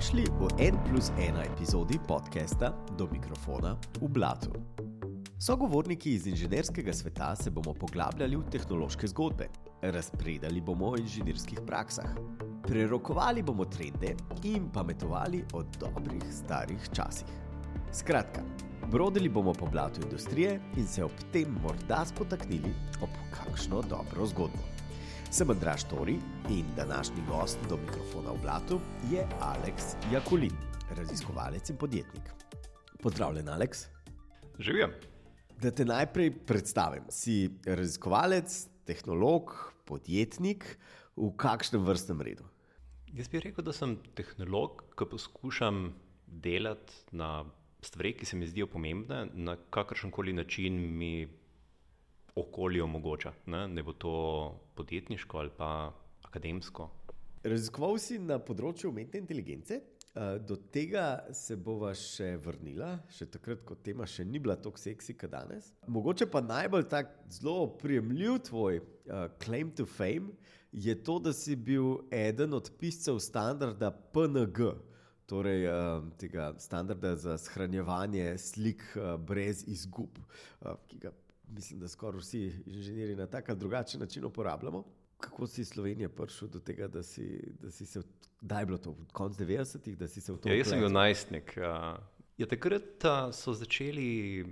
Dobrodošli v en plus ena epizodi podcasta Do mikrofona v Blatu. Sogovorniki iz inženirskega sveta se bomo poglabljali v tehnološke zgodbe, razpredali bomo o inženirskih praksah, prerokovali bomo trende in pametovali o dobrih starih časih. Skratka, brodili bomo po blatu industrije in se ob tem morda spotaknili ob kakšno dobro zgodbo. Sem Andraš Tori in današnji gost do mikrofona v blatu je Aleks Jakulin, raziskovalec in podjetnik. Pozdravljen, Aleks. Živijo. Da te najprej predstavim. Si raziskovalec, tehnolog, podjetnik v kakšnem vrstnem redu? Jaz bi rekel, da sem tehnolog, ki poskušam delati na stvari, ki se mi zdijo pomembne, na kakršen koli način mi okolje omogoča. Ne? ne bo to podjetniško ali pa akademsko. Raziskoval si na področju umetne inteligence. Do tega se bova še vrnila, še takrat, ko tema še ni bila tako seksi kot danes. Mogoče pa najbolj tak zelo prijemljiv tvoj uh, claim to fame je to, da si bil eden od piscev standarda PNG, torej uh, tega standarda za shranjevanje slik uh, brez izgub, uh, ki ga mislim, da skoraj vsi inženirji na tak ali drugačen način uporabljamo. Kako si Slovenija prišel do tega, da si, da si se, da je bilo to konec 90-ih, da si se v to vključil? Ja, jaz sem bil najstnik. Ja, takrat so začeli.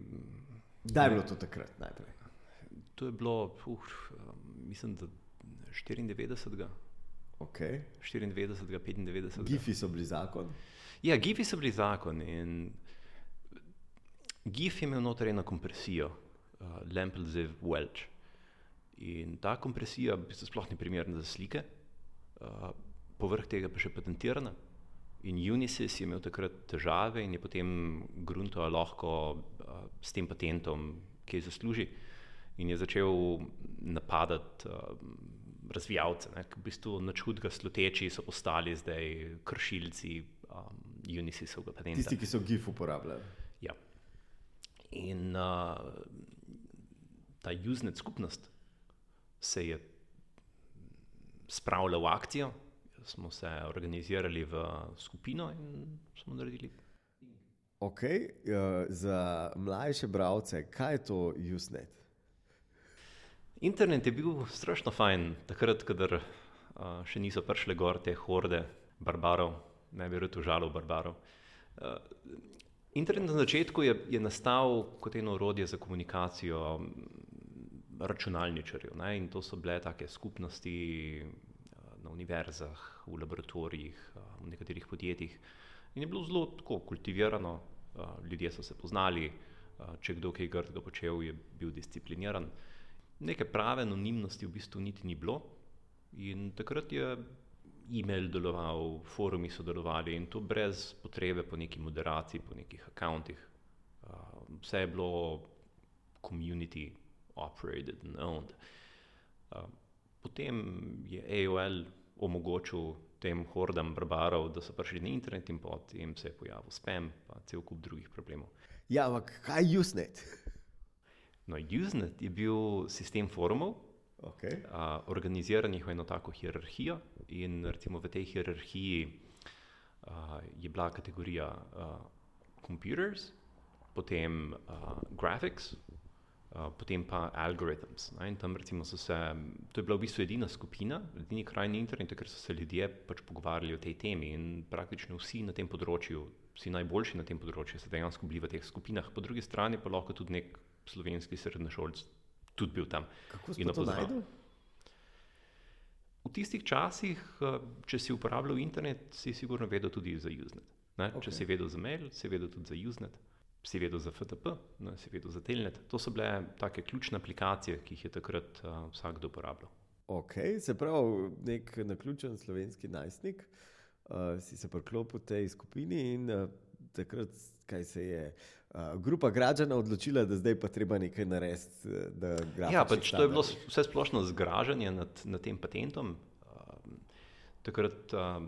Da je bilo to takrat najprej? To je bilo, uh, mislim, da 94. Okay. 94, 95. Gifi so bili zakon. Ja, Gifi so bili zakon. Gif je imel noter eno kompresijo, uh, Lample Welch. In ta kompresija v bistvu sploh ni primerna za slike, uh, povrh tega pa še patentirana. In Unisys je imel takrat težave in je potem grunto lahko uh, s tem patentom, ki je zasluži, in je začel napadati uh, razvijalce. Ne, v bistvu načudga sluteči so postali zdaj kršilci um, Unisysovega patenta. Tisti, ki so GIF uporabljali. Ja. In uh, ta Usenet skupnost se je spravila v akcijo, smo se organizirali v skupino in smo naredili. Ok, uh, za mlajše bralce, kaj je to Usenet? Internet je bil strašno fajn, takrat, ko uh, še niso prišle gor te horde barbarov, ne bi rekel žalov barbarov. Uh, internet na začetku je, je nastal kot eno orodje za komunikacijo računalničarjev. Ne? In to so bile take skupnosti eh, na univerzah, v laboratorijih, eh, v nekaterih podjetjih. In je bilo zelo tako kultivirano, eh, ljudje so se poznali, če kdo kaj grdega počel, je bil discipliniran. Neke prave anonimnosti v bistvu niti ni bilo. In takrat je e-mail deloval, forumi so delovali in to brez potrebe po neki moderaciji, po nekih akauntih. Vse je bilo community operated and owned. Uh, potem je AOL omogočil tem hordam barbarov, da so prišli na internet in potem se je pojavil spam, pa cel kup drugih problemov. Ja, ampak kaj je Usenet? No, Usenet je bil sistem forumov, okay. uh, organiziranih v eno tako hierarhijo in recimo v tej hierarhiji uh, je bila kategorija uh, computers, potem uh, graphics, Eh, potem pa algorithms. Ne, tam recimo so se, to je bila v bistvu edina skupina, edini kraj na internetu, ker so se ljudje pač pogovarjali o tej temi in praktično vsi na tem področju, vsi najboljši na tem področju, so dejansko bili v teh skupinah. Po drugi strani pa lahko tudi nek slovenski srednješolc tudi bil tam. Kako si to najdel? V tistih časih, eh, če si uporabljal internet, si sigurno vedel tudi za Usenet. Okay. Če si vedel za mail, si vedel tudi za Usenet si vedel za FTP, ne, si vedel za Telnet. To so bile take ključne aplikacije, ki jih je takrat uh, vsakdo uporabljal. Ok, se pravi, nek naključen slovenski najstnik, uh, si se priklopil v tej skupini in uh, takrat, kaj se je. Uh, grupa građana odločila, da zdaj pa treba nekaj narediti. Ja, pač to je bilo vse splošno zgražanje nad, nad tem patentom. Takrat um,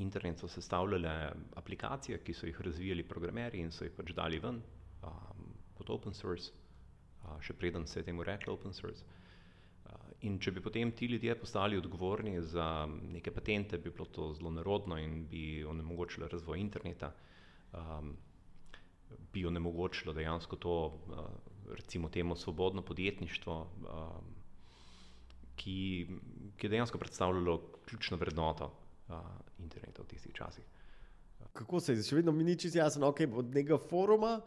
internet so sestavljale aplikacije, ki so jih razvijali programerji in so jih pač dali ven um, pod open source, uh, še preden se je temu reklo open source. Uh, in če bi potem ti ljudje postali odgovorni za neke patente, bi bilo to zelo nerodno in bi onemogočilo razvoj interneta, um, bi onemogočilo dejansko to, uh, recimo, temu svobodno podjetništvo, um, ki, ki je dejansko predstavljalo ključno vrednoto uh, interneta v tistih časih. Kako se je, še vedno mi ni čisto jasno, okay, od nekega foruma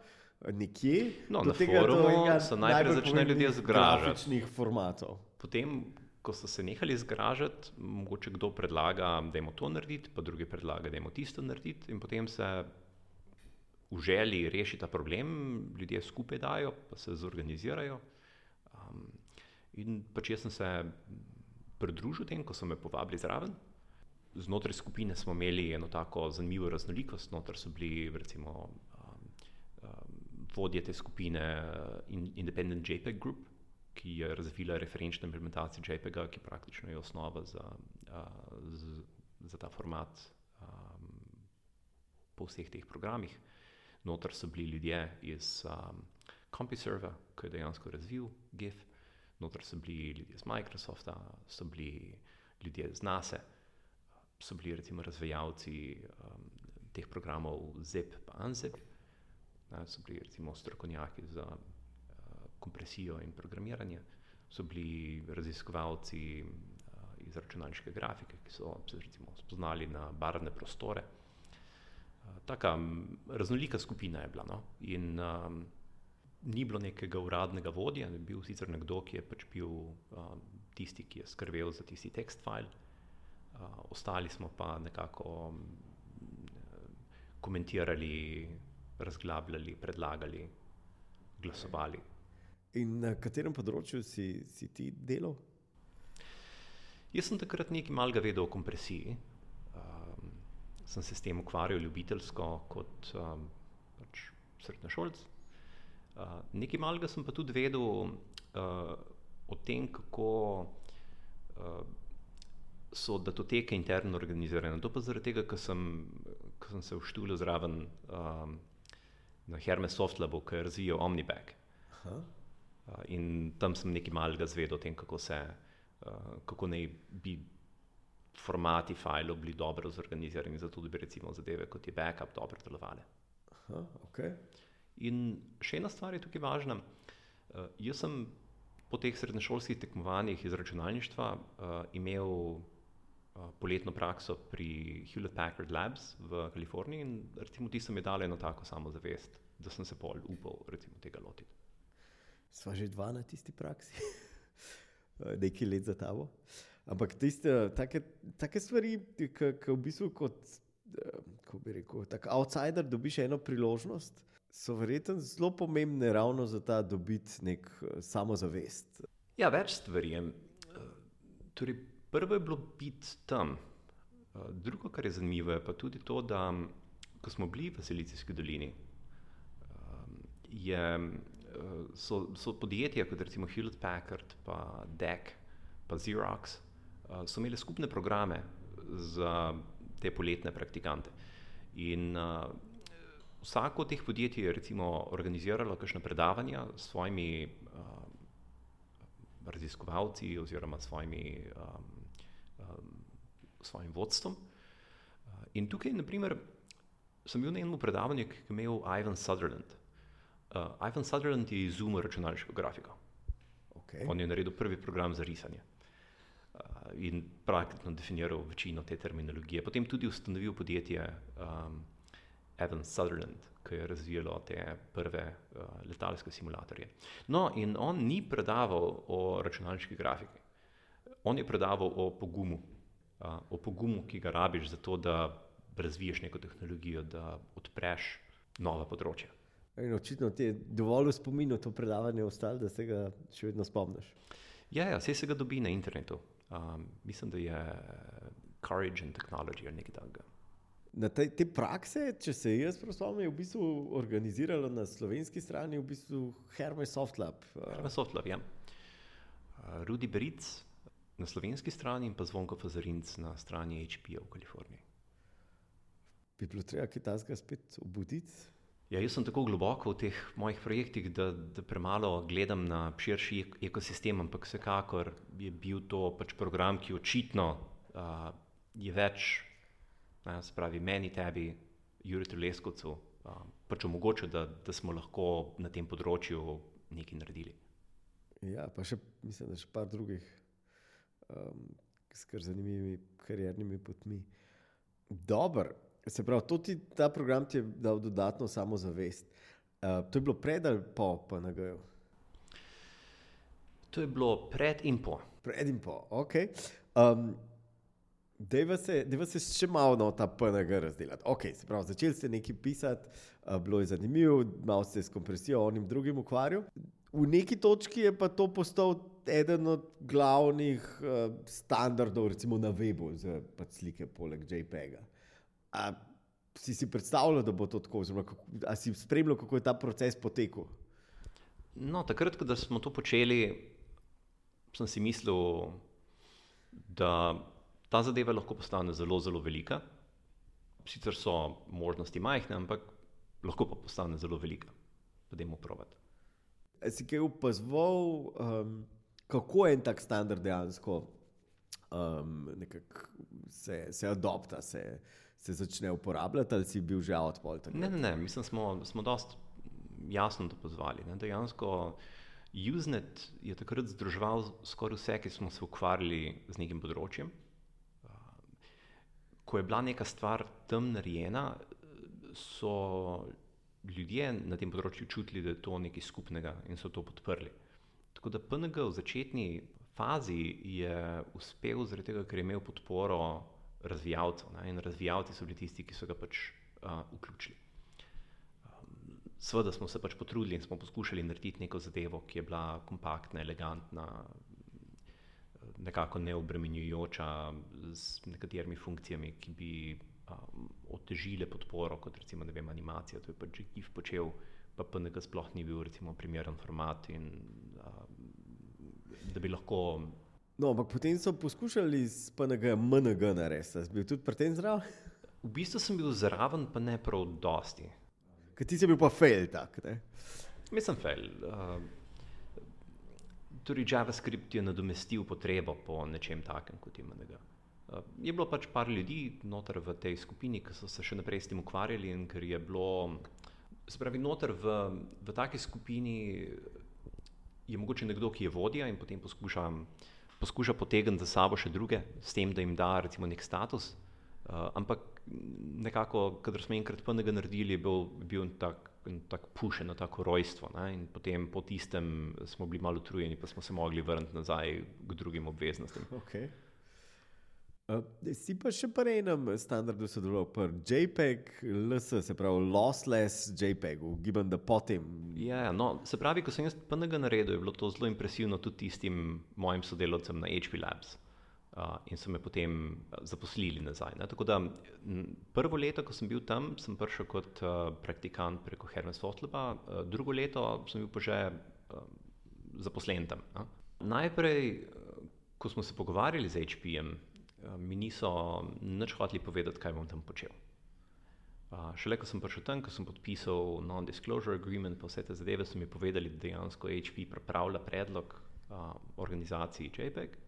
nekje. No, na tega, forumu so najprej začeli ljudje zgražati. formatov. Potem, ko so se nehali zgražati, mogoče kdo predlaga, da je to narediti, pa drugi predlaga, da je tisto narediti, in potem se v želji rešiti ta problem, ljudje skupaj dajo, pa se zorganizirajo. Um, in pač jaz sem se pridružil tem, ko so me povabili zraven. Znotraj skupine smo imeli eno tako zanimivo raznolikost, znotraj so bili recimo vodje te skupine eh, Independent JPEG Group, ki je razvila referenčno implementacijo JPEG-a, ki praktično je osnova za, uh, z, za ta format um, po vseh teh programih. Notr so bili ljudje iz um, CompuServe, ki je dejansko razvil GIF, notr so bili ljudje iz Microsofta, so bili ljudje iz NASA, so bili recimo razvijalci um, teh programov ZIP in UNZIP ne, so bili recimo strokovnjaki za uh, kompresijo in programiranje, so bili raziskovalci uh, iz računalniške grafike, ki so se recimo spoznali na barvne prostore. Uh, taka raznolika skupina je bila. No? In um, ni bilo nekega uradnega vodja, ne bil sicer nekdo, ki je pač bil um, tisti, ki je skrbel za tisti tekst file. Uh, ostali smo pa nekako um, komentirali razglabljali, predlagali, glasovali. In na katerem področju si, si ti delal? Jaz sem takrat nekaj malega vedel o kompresiji. Um, sem se s tem ukvarjal ljubiteljsko kot um, pač srednjošolc. Uh, nekaj malega sem pa tudi vedel uh, o tem, kako uh, so datoteke interno organizirane. To pa zaradi tega, ker sem, sem se vštulil zraven um, na Hermes Softlabu, ki je razvijal Omniback. Uh, in tam sem nekaj malega zvedel o tem, kako, se, uh, kako naj bi formati filev bili dobro zorganizirani, zato da bi recimo zadeve kot je backup dobro delovale. Aha, okay. In še ena stvar je tukaj važna. Uh, jaz sem po teh srednješolskih tekmovanjih iz računalništva uh, imel uh, poletno prakso pri Hewlett Packard Labs v Kaliforniji in recimo ti so mi dali eno tako samozavest, da sem se pol upal recimo, tega lotiti. Sva že dva na tisti praksi, nekaj let za tabo. Ampak tiste take, take stvari, ki v bistvu kot, kako bi rekel, tak outsider dobiš eno priložnost, so verjetno zelo pomembne ravno za ta dobiti nek samozavest. Ja, več stvari je. Torej, prvo je bilo biti tam. Drugo, kar je zanimivo, je pa tudi to, da ko smo bili v Silicijski dolini, je, so, so podjetja kot recimo Hewlett Packard, pa DEC, pa Xerox, so imeli skupne programe za te poletne praktikante. In vsako od teh podjetij je recimo organiziralo kakšne predavanja s svojimi uh, raziskovalci oziroma svojimi um, svojim vodstvom. In tukaj, naprimer, sem bil na enem predavanju, ki je imel Ivan Sutherland. Uh, Ivan Sutherland je izumil računalniško grafiko. Okay. On je naredil prvi program za risanje uh, in praktično definiral večino te terminologije. Potem tudi ustanovil podjetje um, Evan Sutherland, ki je razvijalo te prve uh, letalske simulatorje. No, in on ni predaval o računalniški grafiki, on je predaval o pogumu o pogumu, ki ga rabiš za to, da razviješ neko tehnologijo, da odpreš nova področja. In očitno ti je dovolj spomin to predavanje ostalo, da se ga še vedno spomniš. Ja, ja vse se ga dobi na internetu. Um, mislim, da je Courage and Technology ali nekaj takega. Na te, te prakse, če se jaz spomnim, je v bistvu organiziralo na slovenski strani v bistvu Hermes Softlab. Hermes Softlab, ja. Rudi Beric, na slovenski strani in pa zvonko Fazarinc na strani HP v Kaliforniji. Bi bilo treba kitajska spet obuditi? Ja, jaz sem tako globoko v teh mojih projektih, da, da premalo gledam na širši ekosistem, ampak vsekakor je bil to pač program, ki očitno uh, je več, ne, spravi meni, tebi, Juriju Leskovcu, uh, pač omogočil, da, da smo lahko na tem področju nekaj naredili. Ja, pa še, mislim, da še par drugih um, skr zanimivimi kariernimi potmi. Dobro, se pravi, to ti ta program ti je dal dodatno samozavest. Uh, to je bilo pred ali po PNG-ju? To je bilo pred in po. Pred in po, ok. Um, Dejva se, se še malo na ta PNG razdeliti. Okay, pravi, začeli ste nekaj pisati, uh, bilo je zanimivo, malo ste s kompresijo o njim drugim ukvarjali. V neki točki je pa to postal eden od glavnih uh, standardov, recimo na webu, za pač slike, poleg JPEG-a. Si si predstavljal, da bo to tako, oziroma ali si spremljal, kako je ta proces potekel? No, takrat, ko smo to počeli, sem si mislil, da ta zadeva lahko postane zelo, zelo velika. Sicer so možnosti majhne, ampak lahko pa postane zelo velika. Pojdimo provat. Si kaj opazoval, um, kako je en tak standard dejansko um, se, se adopta, se, se začne uporabljati, ali si bil že odpol? Ne, ne, ne, mislim, smo, smo dosti jasno to pozvali. Ne, dejansko Usenet je takrat združeval skoraj vse, ki smo se ukvarjali z nekim področjem. Ko je bila neka stvar tam narejena, so ljudje na tem področju čutili, da je to nekaj skupnega in so to podprli. Tako da PNG v začetni fazi je uspel zaradi tega, ker je imel podporo razvijalcev. Ne? In razvijalci so bili tisti, ki so ga pač uh, vključili. Um, Sveda smo se pač potrudili in smo poskušali narediti neko zadevo, ki je bila kompaktna, elegantna, nekako neobremenjujoča z nekaterimi funkcijami, ki bi um, otežile podporo, kot recimo vem, animacija. To je pač GIF počel, pa PNG sploh ni bil recimo, primeren format. In, um, da bi lahko. No, ampak potem so poskušali s PNG, MNG narediti. Si bil tudi pri tem zraven? V bistvu sem bil zraven, pa ne prav dosti. Kaj ti si bil pa fail tak? Mislim, fail. Uh, torej, JavaScript je nadomestil potrebo po nečem takem kot MNG. Uh, je bilo pač par ljudi noter v tej skupini, ki so se še naprej s tem ukvarjali in ker je bilo. Se pravi, noter v, v taki skupini je mogoče nekdo, ki je vodja in potem poskuša, poskuša potegniti za sabo še druge, s tem, da jim da recimo nek status. Uh, ampak nekako, kadar smo enkrat PNG naredili, je bil, bil tak, tak pušen, tako rojstvo. Ne? In potem po tistem smo bili malo utrujeni, pa smo se mogli vrniti nazaj k drugim obveznostim. Okay. Uh, si pa še pri enem standardu sodeloval, pri JPEG, LS, se pravi lossless JPEG, gibam, da potem. Ja, ja, no, se pravi, ko sem jaz PNG naredil, je bilo to zelo impresivno tudi tistim mojim sodelovcem na HP Labs. Uh, in so me potem zaposlili nazaj. Ne? Tako da prvo leto, ko sem bil tam, sem prišel kot uh, praktikant preko Hermes Fotleba, uh, drugo leto sem bil pa že uh, zaposlen tam. Ne? Najprej, ko smo se pogovarjali z HP-jem, Eh, mi niso nič hoteli povedati, kaj bom tam počel. Uh, šele ko sem prišel tam, ko sem podpisal non-disclosure agreement, pa vse te zadeve, so mi povedali, da dejansko HP pripravlja predlog uh, organizaciji JPEG uh,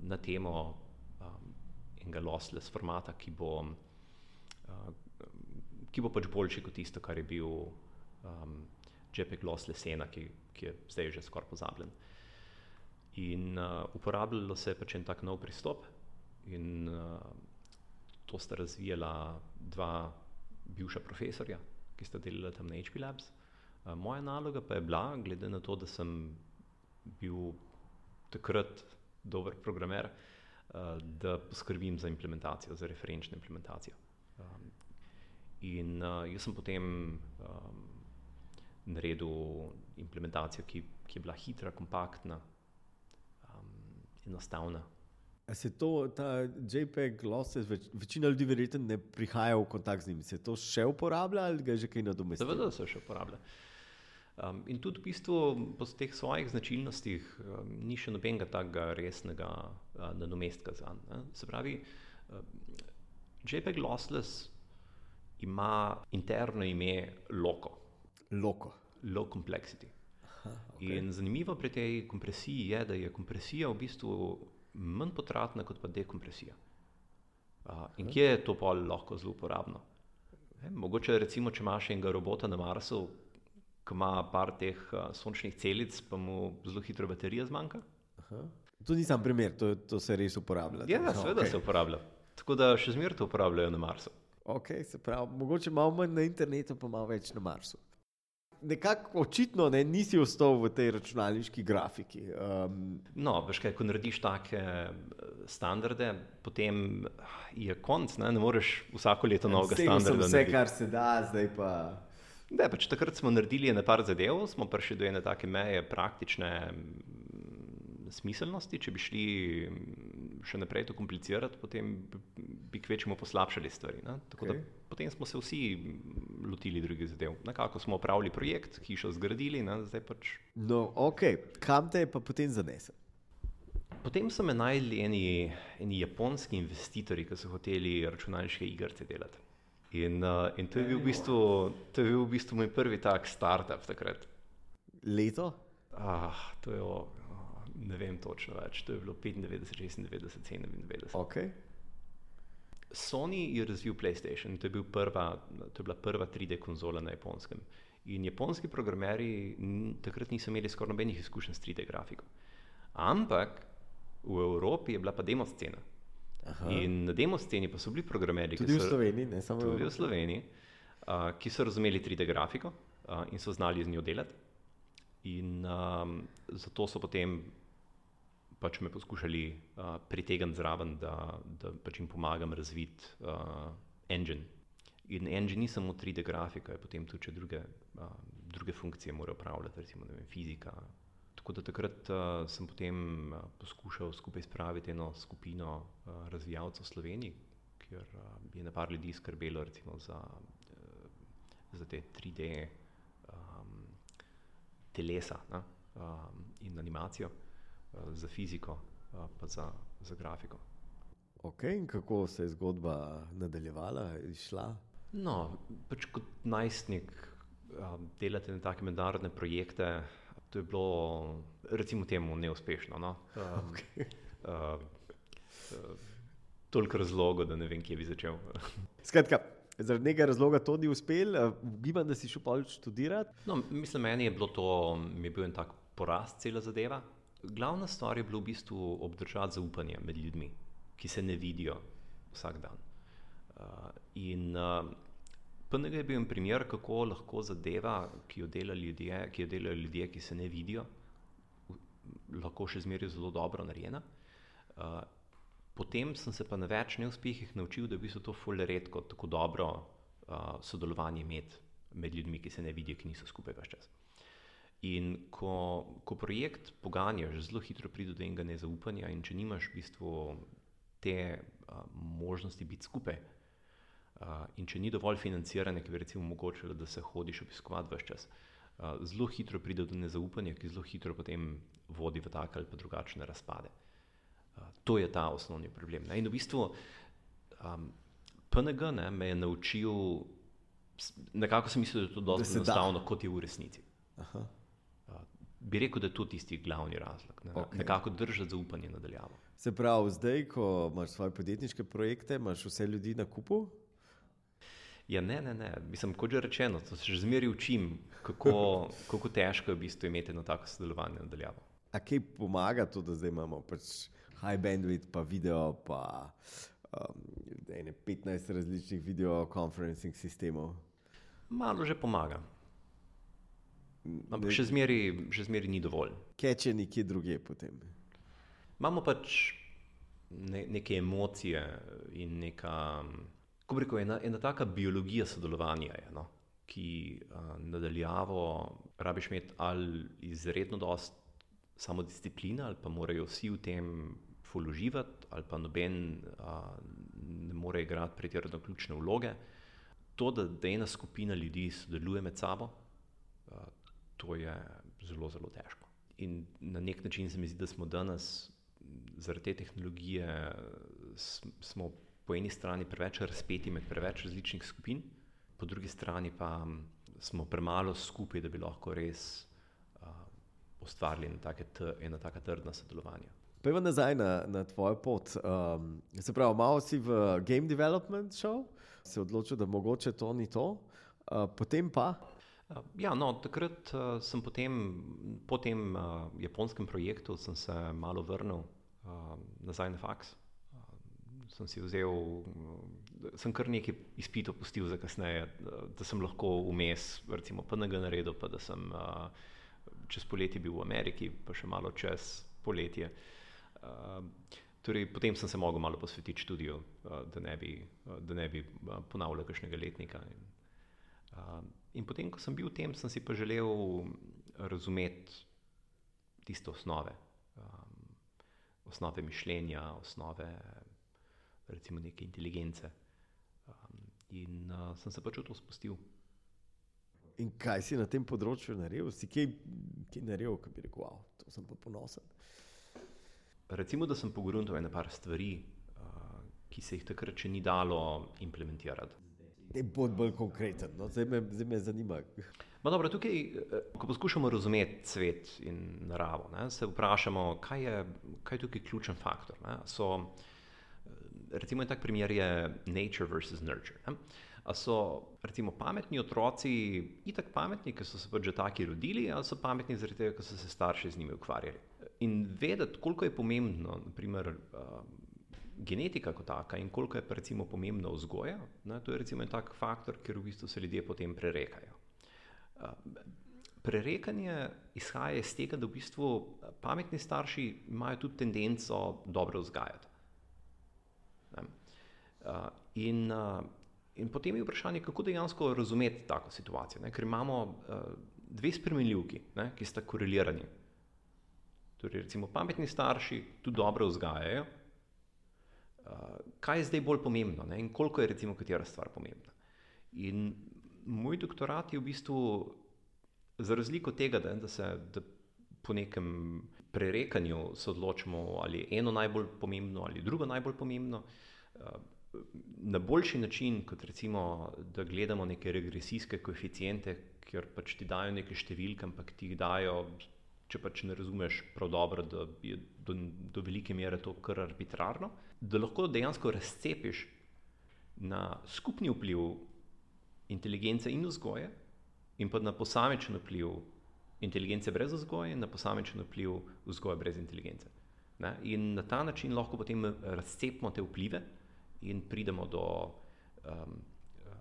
na temo um, enega lossless formata, ki bo, uh, ki bo pač boljši kot tisto, kar je bil um, JPEG lossless ena, ki, ki je zdaj že skoraj pozabljen. In uh, uporabljalo se je pač en tak nov pristop. In uh, to sta razvijala dva bivša profesorja, ki sta delala tam na HP Labs. Uh, moja naloga pa je bila, glede na to, da sem bil takrat dober programer, uh, da poskrbim za implementacijo, za referenčno implementacijo. Um, in uh, jaz sem potem um, naredil implementacijo, ki, ki je bila hitra, kompaktna, um, enostavna. Se to, ta JPEG, losses, več, večina ljudi verjetno ne prihaja v kontakt z njim. Se to še uporablja ali ga je že kaj nadomestilo? Seveda se še uporablja. Um, in tudi v bistvu po teh svojih značilnostih um, ni še nobenega takega resnega uh, nadomestka za njega. Se pravi, uh, JPEG lossless ima interno ime Loco, Loko. Low Complexity. Aha, okay. In zanimivo pri tej kompresiji je, da je kompresija v bistvu manj potratna kot pa dekompresija. Uh, in kje je to pa lahko zelo uporabno? Ne, mogoče recimo, če imaš enega robota na Marsu, ki ima par teh uh, sončnih celic, pa mu zelo hitro baterija zmanjka. Aha. To ni sam primer, to, to se res uporablja. Ja, Aha, seveda okej. se uporablja. Tako da še zmeraj to uporabljajo na Marsu. Ok, se pravi, mogoče malo manj na internetu, pa malo več na Marsu. Nekako očitno ne, nisi ostal v tej računalniški grafiki. Um, No, veš kaj, ko narediš take eh, standarde, potem je konc, ne, ne moreš vsako leto novega Segel sem standarda. Vse, kar se da, zdaj pa. Ne, pač takrat smo naredili ene par zadev, smo prišli do ene take meje praktične mm, smiselnosti. Če bi šli mm, še naprej to komplicirati, potem bi- kvečemo poslabšali stvari. Ne? Tako okay. Da potem smo se vsi mm, lotili drugih zadev. Nekako smo opravili projekt, hišo zgradili, ne? zdaj pač. No, ok, kam te je pa potem zanesel? Potem so me najdli eni, eni japonski investitorji, ki so hoteli računalniške igrice delati. In, uh, in to, je bil v bistvu, to je bil v bistvu moj prvi tak startup takrat. Leto? Ah, to je, o, ne vem točno več, to je bilo 95, 96, 97. Ok. Sony je razvil PlayStation, to je, bil prva, to je bila prva 3D konzola na japonskem. In japonski programerji takrat niso imeli skoraj nobenih izkušenj s 3D grafiko. Ampak v Evropi je bila pa demo scena. Aha. In na demo sceni pa so bili programerji, Tudi ki v so, Sloveniji, ne samo tudi v. Sloveniji, uh, ki so razumeli 3D grafiko uh, in so znali z njo delati. In um, zato so potem pač me poskušali uh, pritegniti zraven, da, da pač jim pomagam razviti uh, engine. In engine ni samo 3D grafika, je potem tudi druge, uh, druge funkcije mora upravljati, recimo vem, fizika. Tako da takrat uh, sem potem uh, poskušal skupaj spraviti eno skupino uh, razvijalcev v Sloveniji, kjer uh, je na par ljudi skrbelo recimo za, uh, za te 3D um, telesa ne, um, in animacijo, uh, za fiziko, uh, pa za, za grafiko. Ok, in kako se je zgodba nadaljevala, išla? No, pač kot najstnik um, delati na take mednarodne projekte, to je bilo, recimo, temu neuspešno. No? Um, Okay. uh, uh, toliko razlogov, da ne vem, kje bi začel. Skratka, zaradi nekega razloga to ni uspel, ugibam, da si šel pol študirati. No, mislim, meni je bilo to, mi je bil en tak porast cela zadeva. Glavna stvar je bilo v bistvu obdržati zaupanje med ljudmi, ki se ne vidijo vsak dan. Uh, in uh, PNG je bil en primer, kako lahko zadeva, ki jo delajo ljudje, ki jo delajo ljudje, ki se ne vidijo, lahko še zmeraj zelo dobro narejena. Uh, potem sem se pa na več neuspehih naučil, da je v bistvu to ful redko tako dobro uh, sodelovanje imeti med ljudmi, ki se ne vidijo, ki niso skupaj več čas. In ko, ko projekt poganjaš, zelo hitro pride do enega nezaupanja, in če nimaš v bistvu te uh, možnosti biti skupaj, in če ni dovolj financiranja, ki bi recimo omogočilo, da se hodiš obiskovati več čas, zelo hitro pride do nezaupanja, ki zelo hitro potem vodi v take ali pa drugačne razpade. To je ta osnovni problem. Ne? In v bistvu um, PNG ne, me je naučil, nekako sem mislil, da je to dosti enostavno, kot je v resnici. Aha. Uh, bi rekel, da je to tisti glavni razlog. Ne? Okay. Nekako držati zaupanje nadaljavo. Se pravi, zdaj, ko imaš svoje podjetniške projekte, imaš vse ljudi na kupu. Ja, ne, ne, ne. Mislim, kot že rečeno, to se že zmeraj učim, kako, kako težko je v bistvu imeti eno tako sodelovanje nadaljavo. A kaj pomaga to, da zdaj imamo pač high bandwidth, pa video, pa um, ene 15 različnih videokonferencing sistemov? Malo že pomaga, ampak še zmeraj, še zmeraj ni dovolj. Keče nekje druge potem. Imamo pač ne, neke emocije in neka, kako bi rekel, ena, ena taka biologija sodelovanja, je, no, ki uh, nadaljavo rabiš imeti ali izredno dost samodiscipline, ali pa morajo vsi v tem ful uživati, ali pa noben uh, ne more igrati pretirano ključne vloge. To, da, da ena skupina ljudi sodeluje med sabo, uh, to je zelo, zelo težko. In na nek način se mi zdi, da smo danes zaradi te tehnologije smo po eni strani preveč razpeti med preveč različnih skupin, po drugi strani pa smo premalo skupaj, da bi lahko res uh, ustvarili ena taka trdna sodelovanja. Pejmo nazaj na, na tvojo pot. Um, se pravi, malo si v game development šel, se odločil, da mogoče to ni to, uh, potem pa. Ja, no, takrat uh, sem potem, po tem uh, japonskem projektu, se malo vrnil uh, nazaj na faks. Sem si vzel, sem kar nekaj izpitov pustil za kasneje, da, sem lahko vmes, recimo, PNG naredil, pa da sem uh, čez poletje bil v Ameriki, pa še malo čez poletje. Uh, torej, potem sem se mogel malo posvetiti študiju, uh, da ne bi, uh, da ne bi ponavljal kakšnega letnika. In, uh, in potem, ko sem bil tem, sem si pa želel razumeti tiste osnove, um, osnove mišljenja, osnove recimo neke inteligence. Um, in uh, sem se pač v to spustil. In kaj si na tem področju naredil? Si kaj, kaj naredil, ki bi rekel, wow, to sem pa ponosen? Recimo, da sem pogledal ene par stvari, uh, ki se jih takrat še ni dalo implementirati. Ne bod bolj konkreten, no? zdaj, me, zdaj me zanima. Ma dobro, tukaj, eh, ko poskušamo razumeti svet in naravo, ne, se vprašamo, kaj je, kaj je tukaj ključen faktor. So, eh, recimo, en tak primer je nature versus nurture. Ne. A so recimo pametni otroci itak pametni, ker so se pač že taki rodili, ali so pametni zaradi tega, ker so se starši z njimi ukvarjali in vedeti, koliko je pomembno, naprimer, uh, genetika kot taka in koliko je recimo, pomembna vzgoja, ne, to je recimo en tak faktor, ker v bistvu se ljudje potem prerekajo. Uh, prerekanje izhaja iz tega, da v bistvu pametni starši imajo tudi tendenco dobro vzgajati. In, in potem je vprašanje, kako dejansko razumeti tako situacijo. Ne? Ker imamo dve spremenljivki, ne? ki sta korelirani. Torej, recimo, pametni starši tudi dobro vzgajajo. Kaj je zdaj bolj pomembno ne? in koliko je recimo katera stvar pomembna? In moj doktorat je v bistvu, za razliko od tega, da, da se da po nekem prerekanju se odločimo, ali je eno najbolj pomembno ali drugo najbolj pomembno, uh, na boljši način, kot recimo, da gledamo neke regresijske koeficijente, ker pač ti dajo neke številke, ampak ti jih dajo če pač ne razumeš prav dobro, da je do, do velike mere to kar arbitrarno, da lahko dejansko razcepiš na skupni vpliv inteligence in vzgoje, in pa na posamičen vpliv inteligence brez vzgoje, in na posamičen vpliv vzgoje brez inteligence. Ne? In na ta način lahko potem razcepimo te vplive in pridemo do, um,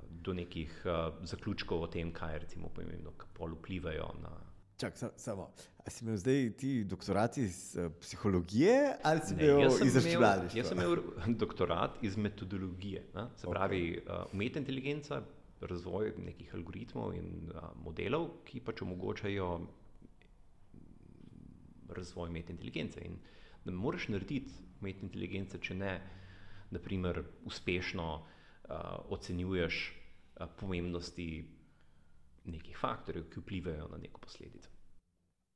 do nekih uh, zaključkov o tem, kaj je recimo pomembno, kako vplivajo na. Čak, samo, ali si imel zdaj ti doktorat iz uh, psihologije ali si imel iz računalništva? Jaz sem imel doktorat iz metodologije, ne? se pravi okay. uh, umetna inteligenca, razvoj nekih algoritmov in uh, modelov, ki pač omogočajo razvoj umetne inteligence. In da moraš narediti umetno inteligenco, če ne, naprimer, uspešno uh, ocenjuješ uh, pomembnosti nekih faktorjev, ki vplivajo na neko posledico.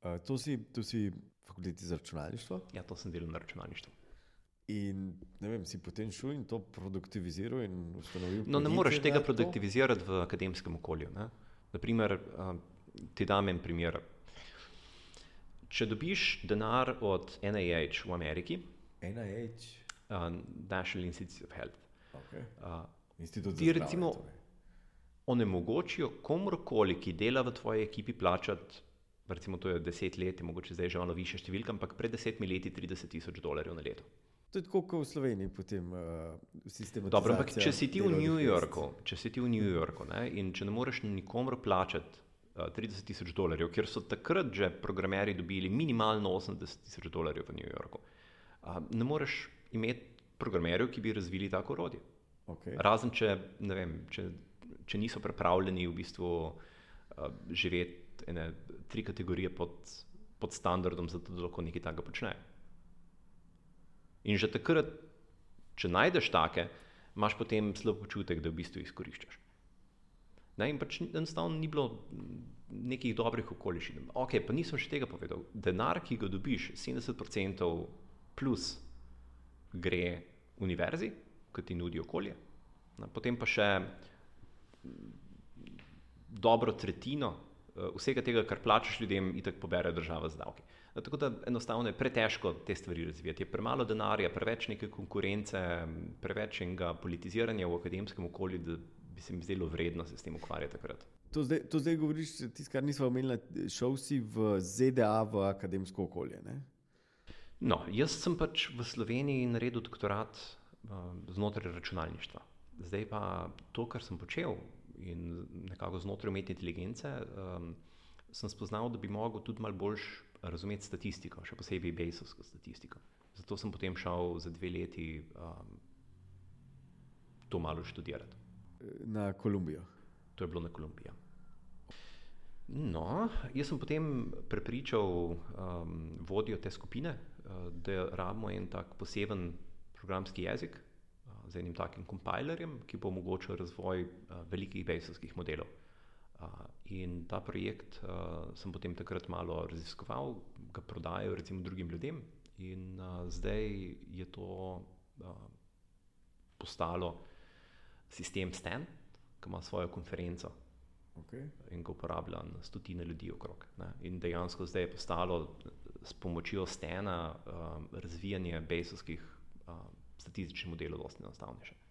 Uh, to, si, to si fakulteti za računalništvo? Ja, to sem delal na računalništvu. In vem, si potem šel in to produktiviziral in ustanovil? No, ne moreš tega produktivizirati v akademskem okolju. Ne? Naprimer, uh, ti dam en primer. Če dobiš denar od NIH v Ameriki, NIH? Uh, National Institute of Health. Okay. Uh, Institut ti recimo, torej onemogočijo komorkoli, ki dela v tvoji ekipi, plačati, recimo, to je deset let, mogoče zdaj že malo više številka, ampak pred desetimi leti 30 tisoč dolarjev na leto. To je tako, kot v Sloveniji, potem uh, sistem. Dobro, ampak če si ti v New Yorku, če si ti v New Yorku ne, in če ne moreš nikomor plačati uh, 30 tisoč dolarjev, ker so takrat že programeri dobili minimalno 80 tisoč dolarjev v New Yorku, uh, ne moreš imeti programerjev, ki bi razvili tako orodje. Okay. Razen če, vem, če če niso pripravljeni v bistvu uh, živeti ene tri kategorije pod, pod standardom, zato da lahko nekaj takega počne. In že takrat, če najdeš take, imaš potem slab občutek, da v bistvu izkoriščaš. Ne, in pač enostavno ni bilo nekih dobrih okoliščin. Ok, pa nisem še tega povedal. Denar, ki ga dobiš, 70% plus gre univerzi, ki ti nudi okolje, ne, potem pa še dobro tretjino uh, vsega tega, kar plačeš ljudem, in tako pobere država z davki. Tako da enostavno je pretežko te stvari razvijati. Je premalo denarja, preveč neke konkurence, preveč enega politiziranja v akademskem okolju, da bi se mi zdelo vredno se s tem ukvarjati takrat. To zdaj, to zdaj govoriš, tisto, kar nismo omenili, šel si v ZDA v akademsko okolje. Ne? No, jaz sem pač v Sloveniji naredil doktorat uh, znotraj računalništva. Zdaj pa to, kar sem počel in nekako znotraj umetne inteligence, um, sem spoznal, da bi lahko tudi malo bolj razumeti statistiko, še posebej Bejsovsko statistiko. Zato sem potem šel za dve leti um, to malo študirati. Na Kolumbijo. To je bilo na Kolumbijo. No, jaz sem potem prepričal um, vodjo te skupine, uh, da rabimo en tak poseben programski jezik uh, z enim takim kompilerjem, ki bo omogočil razvoj uh, velikih bejsovskih modelov. In ta projekt sem potem takrat malo raziskoval, ga prodajal recimo drugim ljudem, in zdaj je to postalo sistem Stan, ki ima svojo konferenco. Okay. In ga uporablja na stotine ljudi okrog. Ne. In dejansko zdaj je postalo s pomočjo stena um, razvijanje bejsovskih um, statističnih modelov dosti enostavnejše.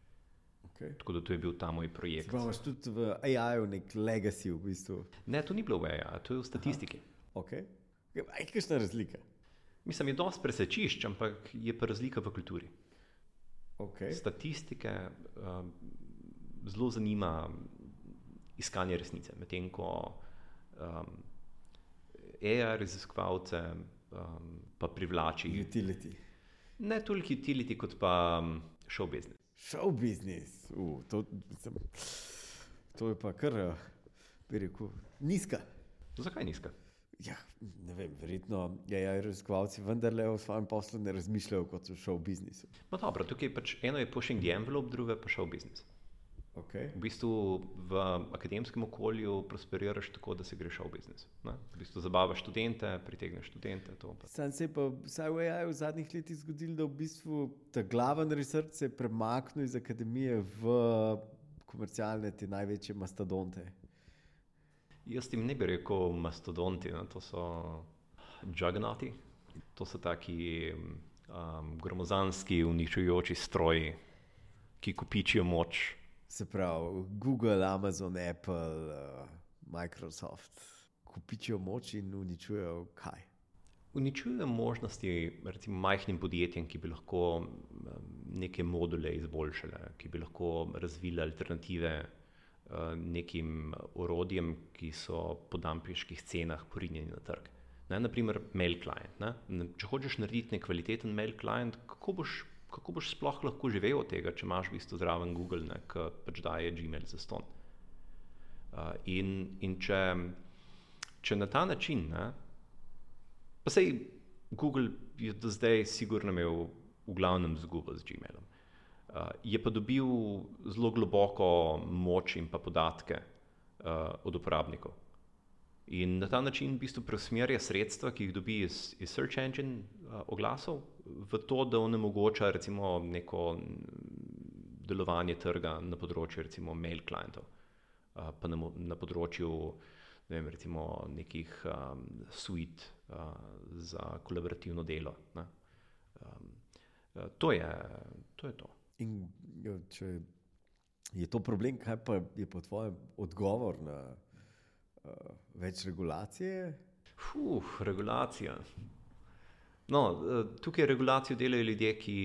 Okay. Tako da to je bil ta moj projekt. Imamo tudi v AI-ju nek legacy v bistvu. Ne, to ni bilo v AI, to je v statistiki. Okay. Aj, kakšna razlika? Mislim, je dosti presečišč, ampak je pa razlika v kulturi. Okay. Statistike um, zelo zanima iskanje resnice. Medtem ko um, AI raziskovalce um, pa privlači. Utility. Ne toliko utility, kot pa um, show business. Show business, uh, to, to je pa kar, bi rekel, nizka. Zakaj nizka? Ja, ne vem, verjetno je ja, raziskovalci vendarle o svojem poslu ne razmišljajo kot o show businessu. No, dobro, tukaj pač eno je pushing the envelope, drugo je pa show business. Okay. V bistvu v akademskem okolju prosperiraš tako, da se greš v biznis. Ne? V bistvu zabavaš študente, pritegneš študente. Sam se je pa vsaj v AI v zadnjih letih zgodil, da v bistvu ta glaven research se je premaknil iz akademije v komercialne, te največje mastodonte. Jaz jim ne bi rekel mastodonti, ne? to so jugnati, to so taki um, gromozanski, uničujoči stroji, ki kupičijo moč se pravi Google, Amazon, Apple, uh, Microsoft, kupičijo moč in uničujejo kaj. Uničujejo možnosti recimo, majhnim podjetjem, ki bi lahko neke module izboljšale, ki bi lahko razvile alternative uh, nekim orodjem, ki so po dampiških cenah porinjeni na trg. Ne, naprimer, mail client. Ne? Če hočeš narediti nekvaliteten mail client, kako boš kako boš sploh lahko živel od tega, če imaš v bistvu zraven Google, ki pač daje Gmail za ston. Uh, in in če, če na ta način, ne, pa sej Google je do zdaj sigurno imel v glavnem zgubo z Gmailom, uh, je pa dobil zelo globoko moč in pa podatke uh, od uporabnikov. In na ta način v bistvu preusmerja sredstva, ki jih dobi iz, iz search engine uh, oglasov, v to, da onemogoča recimo neko delovanje trga na področju recimo mail klientov, pa na, na področju ne vem, recimo nekih um, suite uh, za kolaborativno delo. Um, uh, to, je, to je to. In jo, če je to problem, kaj pa je po tvojem odgovor na uh, več regulacije? Fuh, regulacija. No, uh, tukaj regulacijo delajo ljudje, ki,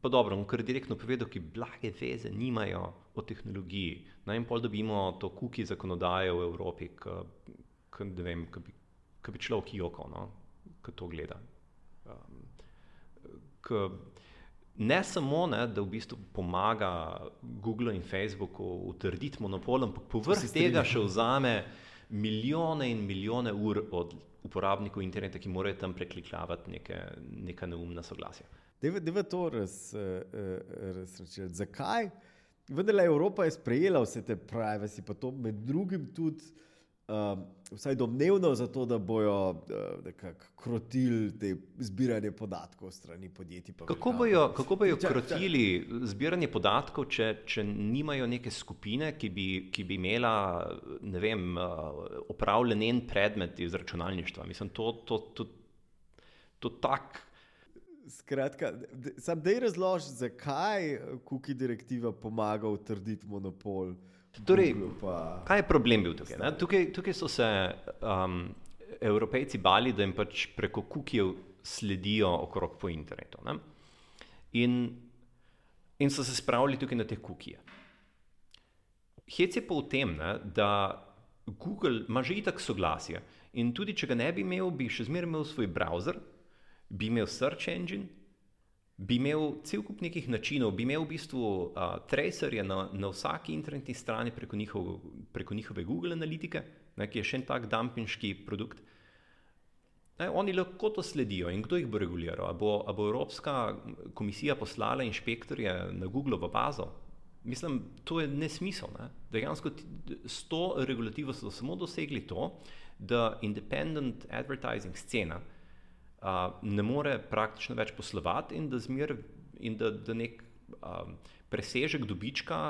pa dobro, kar direktno povedo, ki blage veze nimajo o tehnologiji. Naj jim pol dobimo to kuki zakonodaje v Evropi, ki bi, bi človek jokal, no, ki to gleda. Um, k, ne samo, ne, da v bistvu pomaga Google in Facebooku utrditi monopol, ampak povrh tega še vzame milijone in milijone ur od uporabnikov interneta, ki morajo tam preklikljati neke, neka neumna soglasja. Deva to razrečiti. Raz, Zakaj? Vendar je Evropa je sprejela vse te privacy, pa to med drugim tudi um, vsaj domnevno, zato da bojo uh, krotili te zbiranje podatkov strani podjetij. Kako bojo, kako bojo krotili zbiranje podatkov, če, če nimajo neke skupine, ki bi, ki bi imela vem, uh, opravljen en predmet iz računalništva? Mislim, to, to, to, to tak. Skratka, sam dej razloži, zakaj kuki direktiva pomaga utrditi monopol. Torej, kaj je problem bil tukaj? Tukaj, tukaj so se um, evropejci bali, da jim pač preko kukijev sledijo okrog po internetu. In, in so se spravili tukaj na te kukije. Hec je pa v tem, ne, da Google ima že itak soglasje in tudi če ga ne bi imel, bi še zmeraj imel svoj browser, bi imel search engine, bi imel cel kup nekih načinov, bi imel v bistvu uh, tracerje na, na vsaki internetni strani preko, njihov, preko njihove Google analitike, ne, ki je še en tak dumpinški produkt. Ne, oni lahko to sledijo in kdo jih bo reguliral? A bo, a bo Evropska komisija poslala inšpektorje na Google v bazo? Mislim, to je nesmisel. Ne? Dejansko s to regulativo so samo dosegli to, da independent advertising scena, ne more praktično več poslovati in da, zmer, in da, da nek um, presežek dobička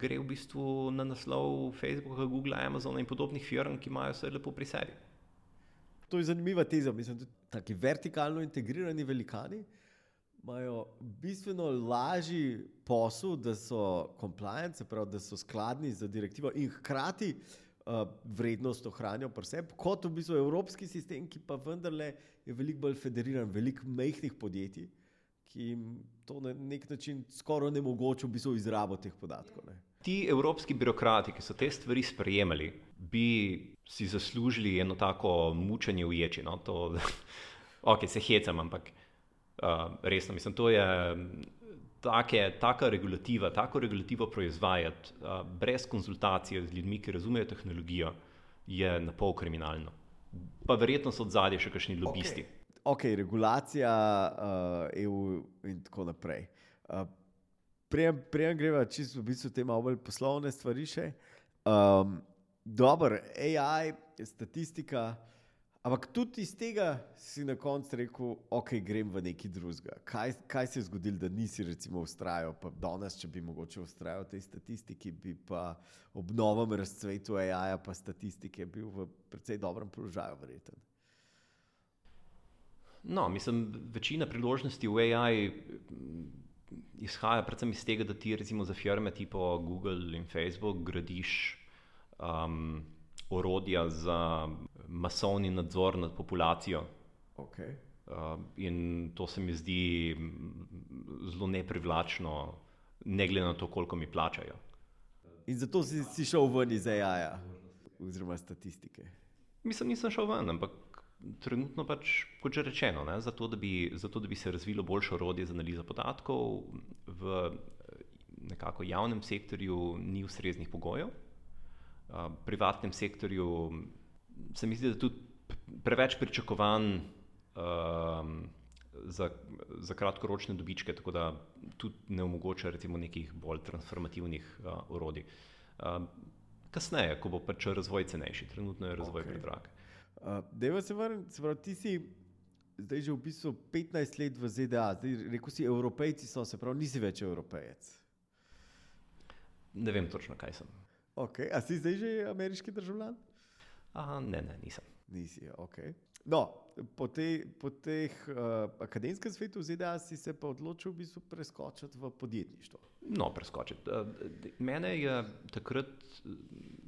gre v bistvu na naslov Facebooka, Google, Amazona in podobnih firm, ki imajo vse lepo pri sebi. To je zanimiva teza. Mislim, da taki vertikalno integrirani velikani imajo bistveno lažji posel, da so compliant, pravi, da so skladni z direktivo in hkrati uh, vrednost ohranijo pri sebi, kot v bistvu evropski sistem, ki pa vendarle je veliko bolj federiran, veliko mehkih podjetij, ki jim to na nek način skoraj ne mogoče v bistvu izrabo teh podatkov. Ne. Ti evropski birokrati, ki so te stvari sprejemali, bi si zaslužili eno tako mučenje v ječi. No? To, ok, se hecam, ampak uh, resno mislim, to je. Take, taka regulativa, tako regulativo proizvajati uh, brez konzultacije z ljudmi, ki razumejo tehnologijo, je na pol kriminalno pa verjetno so od zadnje še kakšni lobisti. Ok, okay regulacija uh, EU in tako naprej. Uh, Prijem greva čisto v bistvu te malo bolj poslovne stvari še. Um, Dobro, AI, statistika, ampak tudi iz tega si na koncu rekel, ok, grem v neki drugega. Kaj, kaj se je zgodilo, da nisi recimo ustrajal, pa danes, če bi mogoče ustrajal v tej statistiki, bi pa ob novem razcvetu AI-ja pa statistike bil v precej dobrem položaju, verjeten. No, mislim, večina priložnosti v AI mm, izhaja predvsem iz tega, da ti recimo za firme tipo Google in Facebook gradiš um, orodja za masovni nadzor nad populacijo. Okay. Uh, in to se mi zdi zelo neprivlačno, ne glede na to, koliko mi plačajo. In zato si, si šel ven iz AI-ja, oziroma statistike. Mislim, nisem šel ven, ampak trenutno pač, kot že rečeno, ne, zato, da bi, zato, da bi se razvilo boljše orodje za analizo podatkov, v nekako javnem sektorju ni ustreznih pogojev privatnem sektorju, se mi zdi, da tudi preveč pričakovan um, za, za kratkoročne dobičke, tako da tudi ne omogoča recimo nekih bolj transformativnih uh, orodij. Uh, kasneje, ko bo pač razvoj cenejši, trenutno je razvoj okay. predrag. Uh, Deva se vrniti, se pravi, ti si zdaj že v bistvu 15 let v ZDA, zdaj rekel si, evropejci so, se pravi, nisi več evropejec. Ne vem točno, kaj sem. Okay. A si zdaj že ameriški državljan? Aha, ne, ne, nisem. Nisi, ok. No, po, te, po teh uh, akademskem svetu v ZDA si se pa odločil v bistvu preskočiti v podjetništvo. No, preskočiti. Uh, mene je takrat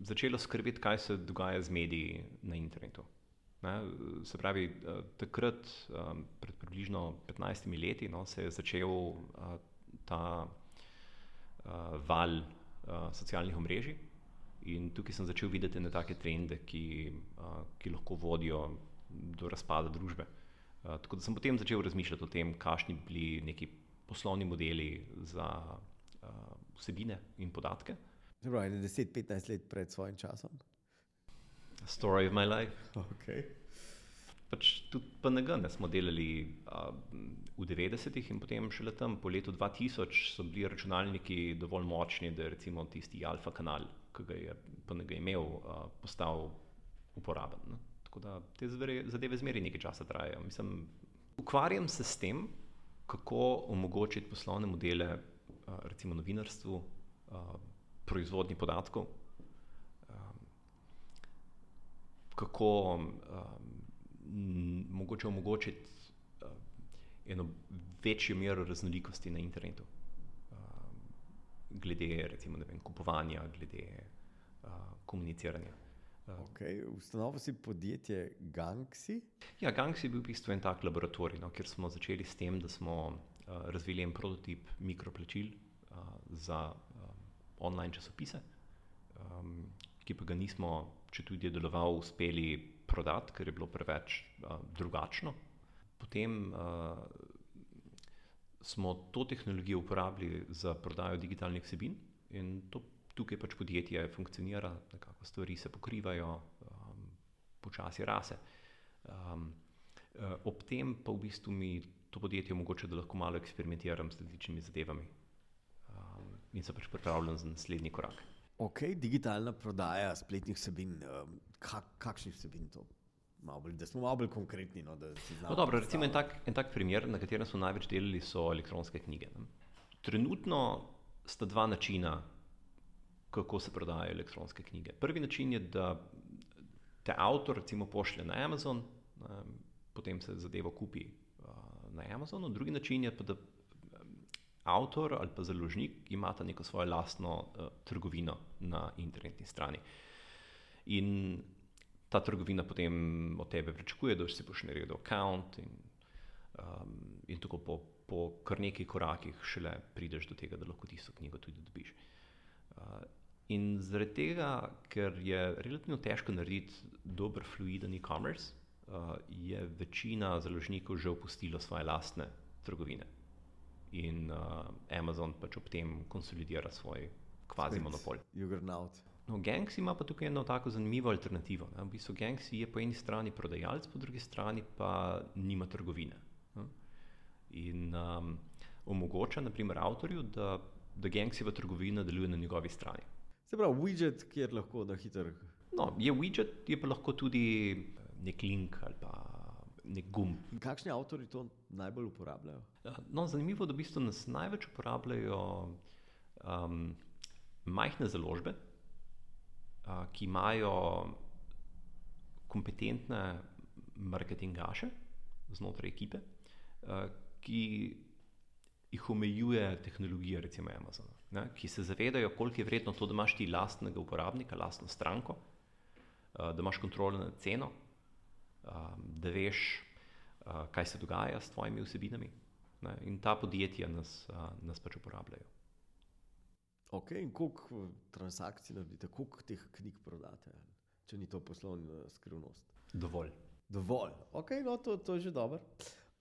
začelo skrbeti, kaj se dogaja z mediji na internetu. Ne, se pravi, takrat, pred približno 15 leti, no, se je začel ta val socialnih omrežij. In tukaj sem začel videti neke trende, ki, uh, ki lahko vodijo do razpada družbe. Uh, tako da sem potem začel razmišljati o tem, kakšni bi bili neki poslovni modeli za uh, vsebine in podatke. Zelo je 10-15 let pred svojim časom. Story of my life. Okay. Pač tudi PNG ne smo delali uh, v 90-ih in potem šele tam po letu 2000 so bili računalniki dovolj močni, da je recimo tisti alfa kanal ki ga je PNG imel, postal uporaben. Ne. Tako da te zadeve zmeri nekaj časa trajajo. Mislim, ukvarjam se s tem, kako omogočiti poslovne modele, recimo novinarstvu, proizvodni podatkov, kako mogoče omogočiti eno večjo mero raznolikosti na internetu, glede recimo, vem, kupovanja, glede komuniciranja. Okay. Ustanovil si podjetje Gangxi? Ja, Gangxi je bil v bistvu en tak laboratorij, no, kjer smo začeli s tem, da smo uh, razvili en prototip mikroplačil uh, za uh, online časopise, um, ki pa ga nismo, če tudi je deloval, uspeli prodati, ker je bilo preveč uh, drugačno. Potem uh, smo to tehnologijo uporabili za prodajo digitalnih vsebin in to tukaj pač podjetje funkcionira, nekako stvari se pokrivajo, um, počasi rase. Um, ob tem pa v bistvu mi to podjetje omogoča, da lahko malo eksperimentiram s različnimi zadevami um, in se pač pripravljam za naslednji korak. Ok, digitalna prodaja spletnih vsebin, um, kak, kakšnih vsebin to? Bolj, da smo malo bolj konkretni. No, no, dobro, recimo en tak, en tak primer, na katerem smo največ delali, so elektronske knjige. Ne? Trenutno sta dva načina, kako se prodajajo elektronske knjige. Prvi način je, da te avtor recimo pošlje na Amazon, potem se zadevo kupi na Amazonu, drugi način je pa, da avtor ali pa založnik imata neko svojo lastno trgovino na internetni strani. In ta trgovina potem od tebe pričakuje, da si boš naredil račun in, um, in tako po, po kar nekaj korakih šele prideš do tega, da lahko tisto knjigo tudi dobiš. Uh, In zaradi tega, ker je relativno težko narediti dober, fluiden e-commerce, uh, je večina založnikov že opustila svoje lastne trgovine. In uh, Amazon pač ob tem konsolidira svoj kvazi monopol. No, Gangs ima pa tukaj eno tako zanimivo alternativo. Ne? V bistvu Gangs je po eni strani prodajalec, po drugi strani pa nima trgovine. Ne? In um, omogoča, naprimer, avtorju, da, da Gangsova trgovina deluje na njegovi strani. Se pravi, widget, kjer lahko na hitro. No, je widget, je pa lahko tudi nek link ali pa nek gumb. In kakšni avtori to najbolj uporabljajo? Ja, no, zanimivo je, da v bistvu nas največ uporabljajo um, majhne založbe, ki imajo kompetentne marketingaše znotraj ekipe, ki jih omejuje tehnologija, recimo Amazon ne, ki se zavedajo, koliko je vredno to, da imaš ti lastnega uporabnika, lastno stranko, da imaš kontrolo nad ceno, da veš, kaj se dogaja s tvojimi vsebinami. Ne, in ta podjetja nas, nas pač uporabljajo. Ok, in koliko transakcij naredite, koliko teh knjig prodate, če ni to poslovna skrivnost? Dovolj. Dovolj, ok, no to, to je že dobro.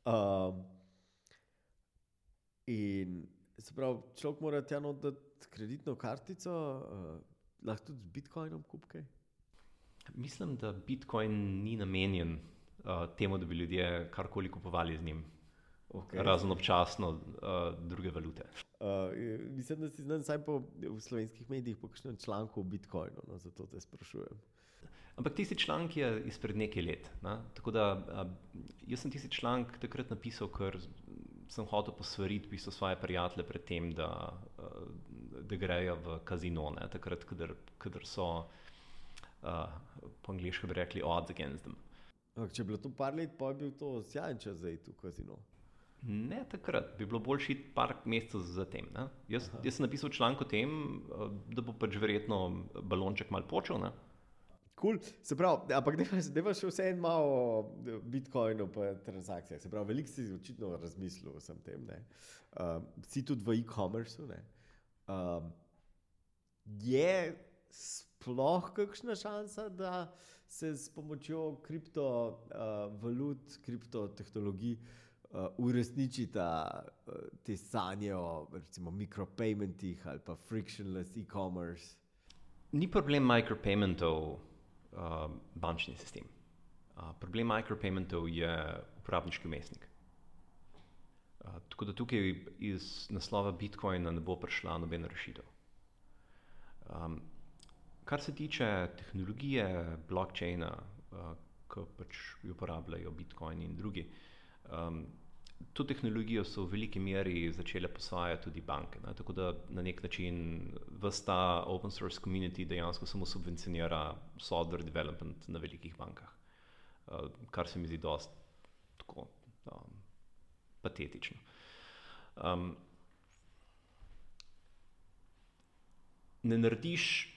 Um, in Se pravi, človek mora tja notiti kreditno kartico, uh, lahko tudi z Bitcoinom kupke. Mislim, da Bitcoin ni namenjen uh, temu, da bi ljudje karkoli kupovali z njim. Okay. Razen občasno uh, druge valute. Uh, mislim, da si znal vsaj po v slovenskih medijih po kakšnem članku o Bitcoinu, no, zato te sprašujem. Ampak tisti članek je izpred nekaj let. Ne? Tako da uh, jaz sem tisti članek takrat napisal, ker sem hotel posvariti v svoje prijatelje pred tem, da, eh, da grejo v kazino, ne? takrat, kadar so uh, po angliško bi rekli odds against them. Če je bilo to par let, pa je bil to sjajen čas za iti v kazino. Ne, takrat bi bilo bolj šit par mesecev zatem. Jaz, jaz sem napisal članek o tem, eh, da bo pač verjetno balonček mal počel. Ne? Cool. Se pravi, ampak da imaš vse en malo Bitcoinu, pa transakcijah. Se pravi, veliko si očitno razmislil o vsem tem. Uh, si tudi v e-commerce. Uh, je sploh kakšna šansa, da se s pomočjo kriptovalut, uh, kriptotehnologij uh, uresničita uh, te sanje o recimo mikropaymentih ali pa frictionless e-commerce? Ni problem mikropaymentov uh, bančni sistem. Uh, problem micropaymentov je uporabniški umestnik. Uh, tako da tukaj iz naslova Bitcoina ne bo prišla nobena rešitev. Um, kar se tiče tehnologije blockchaina, uh, ki pač jo uporabljajo Bitcoin in drugi, um, to tehnologijo so v veliki meri začele posvajati tudi banke. Ne? Tako da na nek način vsta open source community dejansko samo subvencionira software development na velikih bankah, uh, kar se mi zdi dosti tako um, patetično. Um, ne narediš.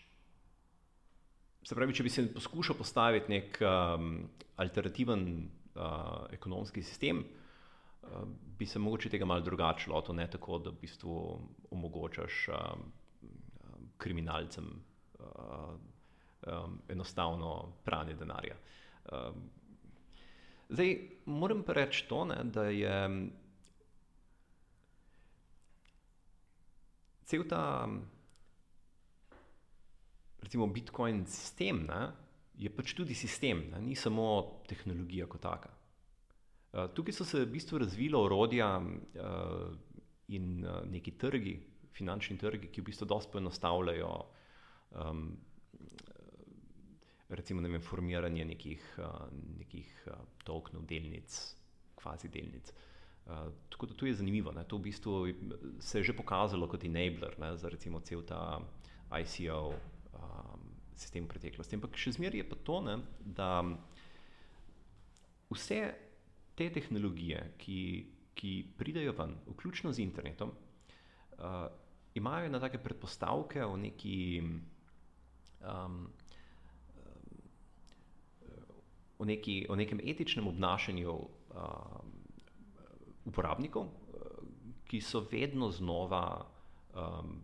Se pravi, če bi se poskušal postaviti nek um, alternativen uh, ekonomski sistem, uh, bi se mogoče tega malo drugače lotil, ne tako, da v bistvu omogočaš um, kriminalcem uh, um, enostavno pranje denarja. Um, zdaj, moram pa reči to, ne, da je cel ta recimo Bitcoin sistem, ne, je pač tudi sistem, ne, ni samo tehnologija kot taka. Uh, tukaj so se v bistvu razvila orodja uh, in uh, neki trgi, finančni trgi, ki v bistvu dosto poenostavljajo um, recimo ne vem, formiranje nekih, uh, nekih uh, tokenov, delnic, kvazi delnic. Uh, tako da to je zanimivo. Ne. To v bistvu se je že pokazalo kot enabler ne, za recimo cel ta ICO, sistem preteklosti. Ampak še zmeraj je pa to, ne, da vse te tehnologije, ki, ki pridejo ven, vključno z internetom, uh, imajo ena take predpostavke o neki. Um, O, neki, o nekem etičnem obnašanju uh, uporabnikov, ki so vedno znova um,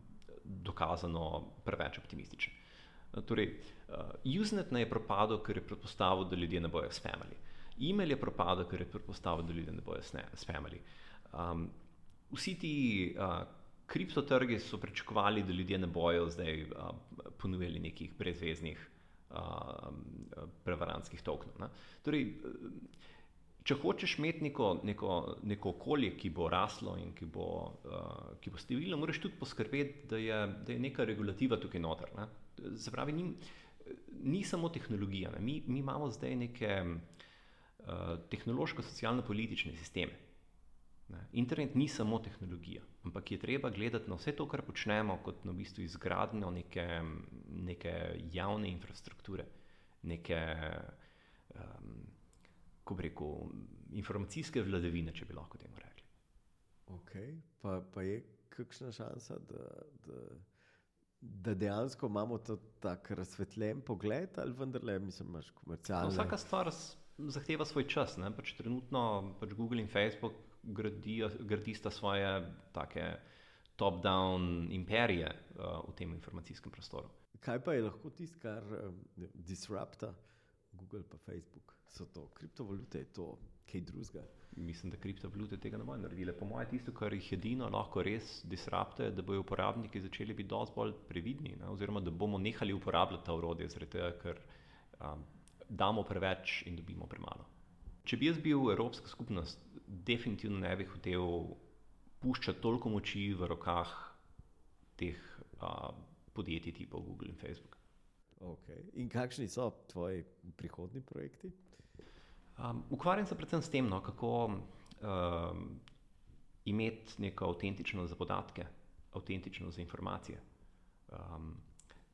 dokazano preveč optimistični. Torej, uh, Usenet je propadel, ker je predpostavil, da ljudje ne bojo spamali. E-mail je propadel, ker je predpostavil, da ljudje ne bojo spamali. Um, vsi ti uh, kriptotrgi so pričakovali, da ljudje ne bojo zdaj uh, ponujali nekih brezveznih uh, prevarantskih tokenov. Ne? Torej, Če hočeš imeti neko, neko, neko okolje, ki bo raslo in ki bo, uh, bo stabilno, moraš tudi poskrbeti, da je, da je neka regulativa tukaj noter. Ne? Se pravi, ni, ni samo tehnologija. Mi, mi imamo zdaj neke uh, tehnološko-socialno-politične sisteme. Ne. Internet ni samo tehnologija, ampak je treba gledati na vse to, kar počnemo, kot na v bistvu izgradnjo neke, neke javne infrastrukture, neke, um, ko bi rekel, informacijske vladavine, če bi lahko temu rekli. Ok, pa, pa je kakšna šansa, da. da da dejansko imamo tako razsvetljen pogled, ali vendarle, mislim, imaš komercialno. No, vsaka stvar zahteva svoj čas. Pač trenutno pač Google in Facebook gradijo, gradista svoje take top-down imperije uh, v tem informacijskem prostoru. Kaj pa je lahko tisto, kar um, disrupta Google in Facebook? So to kriptovalute, je to kaj drugega? Mislim, da kriptovalute tega ne bodo naredile. Po mojem, tisto, kar jih edino lahko res disrupte, da bodo uporabniki začeli biti dosti bolj previdni, ne? oziroma da bomo nehali uporabljati ta urodje, tega, ker um, damo preveč in dobimo premalo. Če bi jaz bil Evropska skupnost, definitivno ne bi hotel puščati toliko moči v rokah teh uh, podjetij, tipov Google in Facebook. Okay. In kakšni so tvoji prihodni projekti? Um, ukvarjam se predvsem s tem, no, kako um, imeti neko avtentično za podatke, avtentično za informacije, um,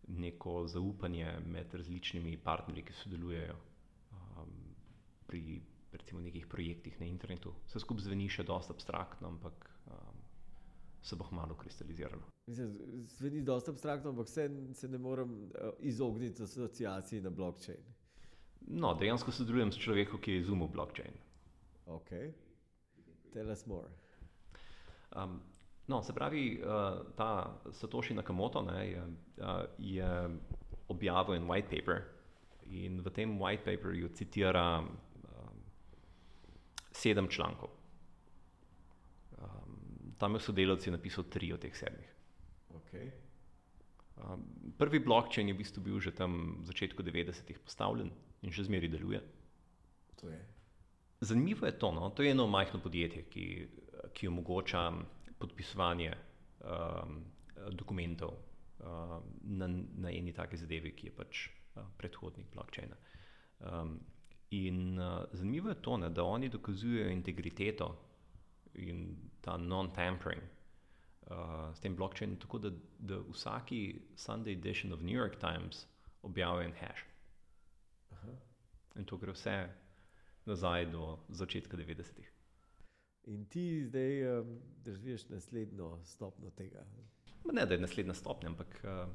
neko zaupanje med različnimi partnerji, ki sodelujejo um, pri recimo, nekih projektih na internetu. Vse skupaj zveni še dosta abstraktno, ampak um, se bo malo kristaliziralo. Zveni dosta abstraktno, ampak se, se ne morem uh, izogniti asociaciji na blockchain. No, dejansko sodelujem s človekom, ki je izumil blockchain. Ok, tell us more. Um, no, se pravi, uh, ta Satoshi Nakamoto ne, je, uh, je objavil en white paper in v tem white paperju citira um, sedem člankov. Um, tam je sodelavci napisal tri od teh sedmih. Okay. Um, prvi blockchain je v bistvu bil že tam v začetku 90-ih postavljen in še zmeraj deluje. Je. Zanimivo je to, no? to je eno majhno podjetje, ki, ki omogoča podpisovanje um, dokumentov uh, na, na eni taki zadevi, ki je pač uh, predhodnik blockchaina. Um, in uh, zanimivo je to, ne, da oni dokazujejo integriteto in ta non-tampering uh, s tem blockchainom, tako da, da vsaki Sunday edition of New York Times objavijo en hash. Aha. In to gre vse nazaj do začetka 90-ih. In ti zdaj um, držiš naslednjo stopnjo tega. Ne, da je naslednja stopnja, ampak uh,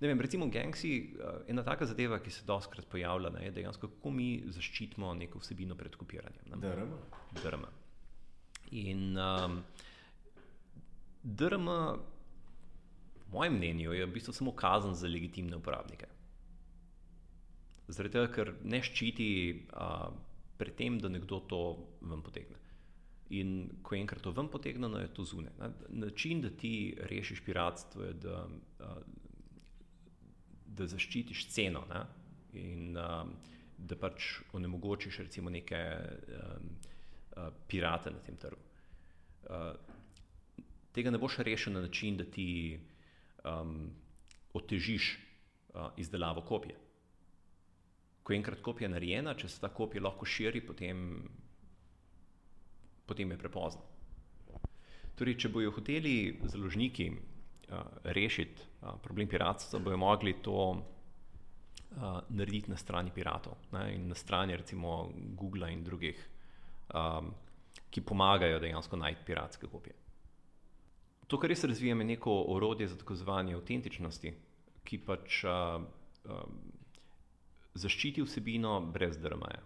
ne vem, recimo Gangsi, uh, ena taka zadeva, ki se doskrat pojavlja, ne, je dejansko, kako mi zaščitimo neko vsebino pred kopiranjem. DRM. DRM. In um, DRM, po mojem mnenju, je v bistvu samo kazen za legitimne uporabnike. Tega, ker ne ščiti uh, pred tem, da nekdo to ven potegne. In ko enkrat to ven potegnjeno, je to zunaj. Način, da ti rešiš piratstvo, je, da, da zaščitiš ceno ne? in da pač onemogočiš recimo neke pirate na tem trgu. Tega ne boš rešil na način, da ti um, otežiš uh, izdelavo kopije. Ko je enkrat kopija narejena, če se ta kopija lahko širi, potem potem je prepozno. Torej, če bojo hoteli založniki uh, rešiti uh, problem piratstva, bojo mogli to uh, narediti na strani piratov ne, in na strani recimo Google in drugih, um, ki pomagajo dejansko najti piratske kopije. To, kar res razvijamo, je neko orodje za dokazovanje avtentičnosti, ki pač uh, uh, zaščiti vsebino brez drmaja.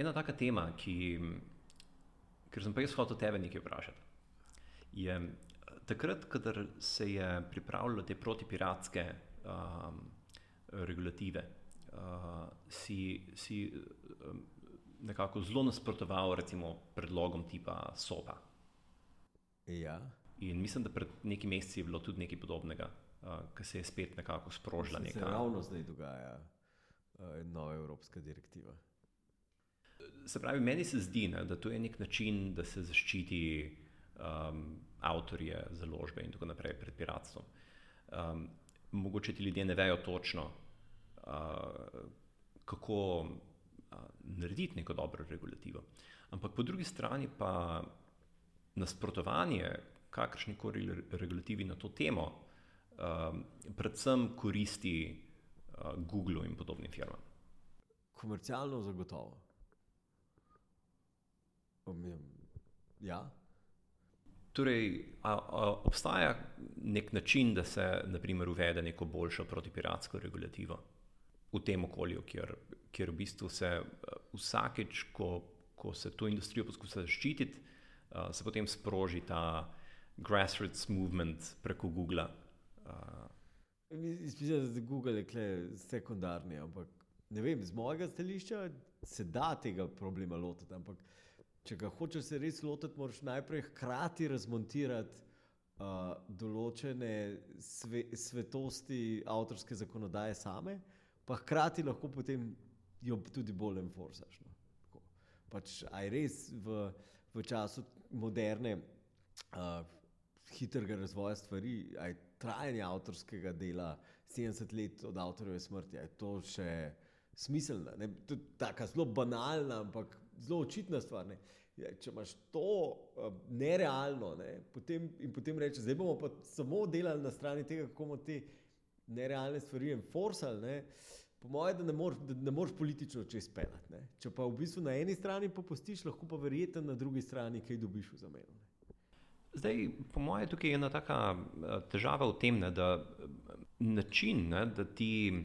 Ena taka tema, ki, ker sem pa jaz hotel tebe nekaj vprašati, je takrat, ko se je pripravljalo te protipiratske um, regulative, uh, si, si um, nekako zelo nasprotoval recimo predlogom tipa SOPA. Ja. In mislim, da pred nekaj meseci je bilo tudi nekaj podobnega, uh, ki se je spet nekako sprožila. Se ravno zdaj dogaja uh, nova evropska direktiva. Se pravi, meni se zdi, ne, da to je nek način, da se zaščiti um, avtorje, založbe in tako naprej pred piratstvom. Um, mogoče ti ljudje ne vejo točno, uh, kako narediti neko dobro regulativo. Ampak po drugi strani pa nasprotovanje kakršni koli regulativi na to temo, um, predvsem koristi uh, Google in podobnim firmam. Komercialno zagotovo. Ja. Torej, a, a obstaja nek način, da se naprimer, uvede neko boljšo protipiratsko regulativo v tem okolju, kjer, kjer v bistvu se vsakeč, ko, ko se to industrijo poskuša zaščititi, uh, se potem sproži ta grassroots movement preko Google. Uh. Mislim, da Google je Google sekundarni, ampak ne vem, z mojega stališča se da tega problema lotiti. Ampak če ga hočeš se res lotiti, moraš najprej hkrati razmontirati uh, določene sve, svetosti avtorske zakonodaje same, pa hkrati lahko potem jo tudi bolj enforcaš. No. Pač, aj res v, v času moderne, uh, hitrega razvoja stvari, aj trajanje avtorskega dela, 70 let od avtorjeve smrti, je to še smiselno. To je tako zelo banalna, ampak zelo očitna stvar. Ne. Ja, če imaš to uh, nerealno ne, potem, in potem rečeš, zdaj bomo pa samo delali na strani tega, kako bomo te nerealne stvari enforcali, ne, po mojem, da ne moreš mor politično čez pelati. Če pa v bistvu na eni strani popustiš, lahko pa verjete na drugi strani, kaj dobiš v zameno. Ne. Zdaj, po mojem, tukaj je ena taka eh, težava v tem, ne, da način, ne, da ti.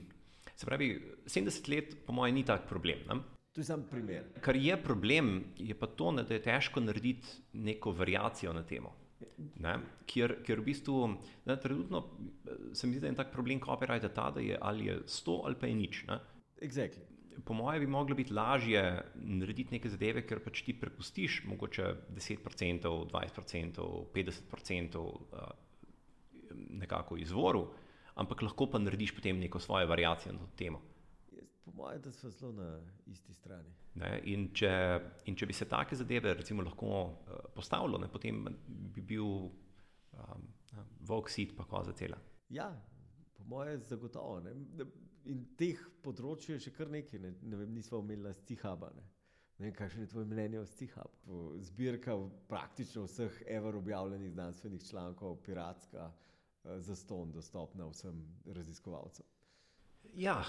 Se pravi, 70 let, po mojem, ni tak problem. Ne? To je samo primer. Kar je problem, je pa to, ne, da je težko narediti neko variacijo na temo. Ne, ker, ker v bistvu, ne, trenutno se mi zdi, da je en tak problem copyrighta ta, da je ali je sto ali pa je nič. Exactly. Po mojem bi moglo biti lažje narediti neke zadeve, ker pač ti prepustiš mogoče 10%, 20%, 50% nekako izvoru, ampak lahko pa narediš potem neko svojo variacijo na to temo. Po mojem, da smo zelo na isti strani. In če, in če bi se take zadeve recimo, lahko uh, postavilo, ne, potem bi bil um, volk sit, pa koza cela. Ja, po mojem, zagotovo. Ne. In teh področji je še kar nekaj, ne, ne vem, nismo imeli z Cihaba. Ne. Ne vem, kakšno je tvoje mnenje o Cihabu? Zbirka praktično vseh ever objavljenih znanstvenih člankov, piratska, uh, za ston, dostopna vsem raziskovalcem. Ja,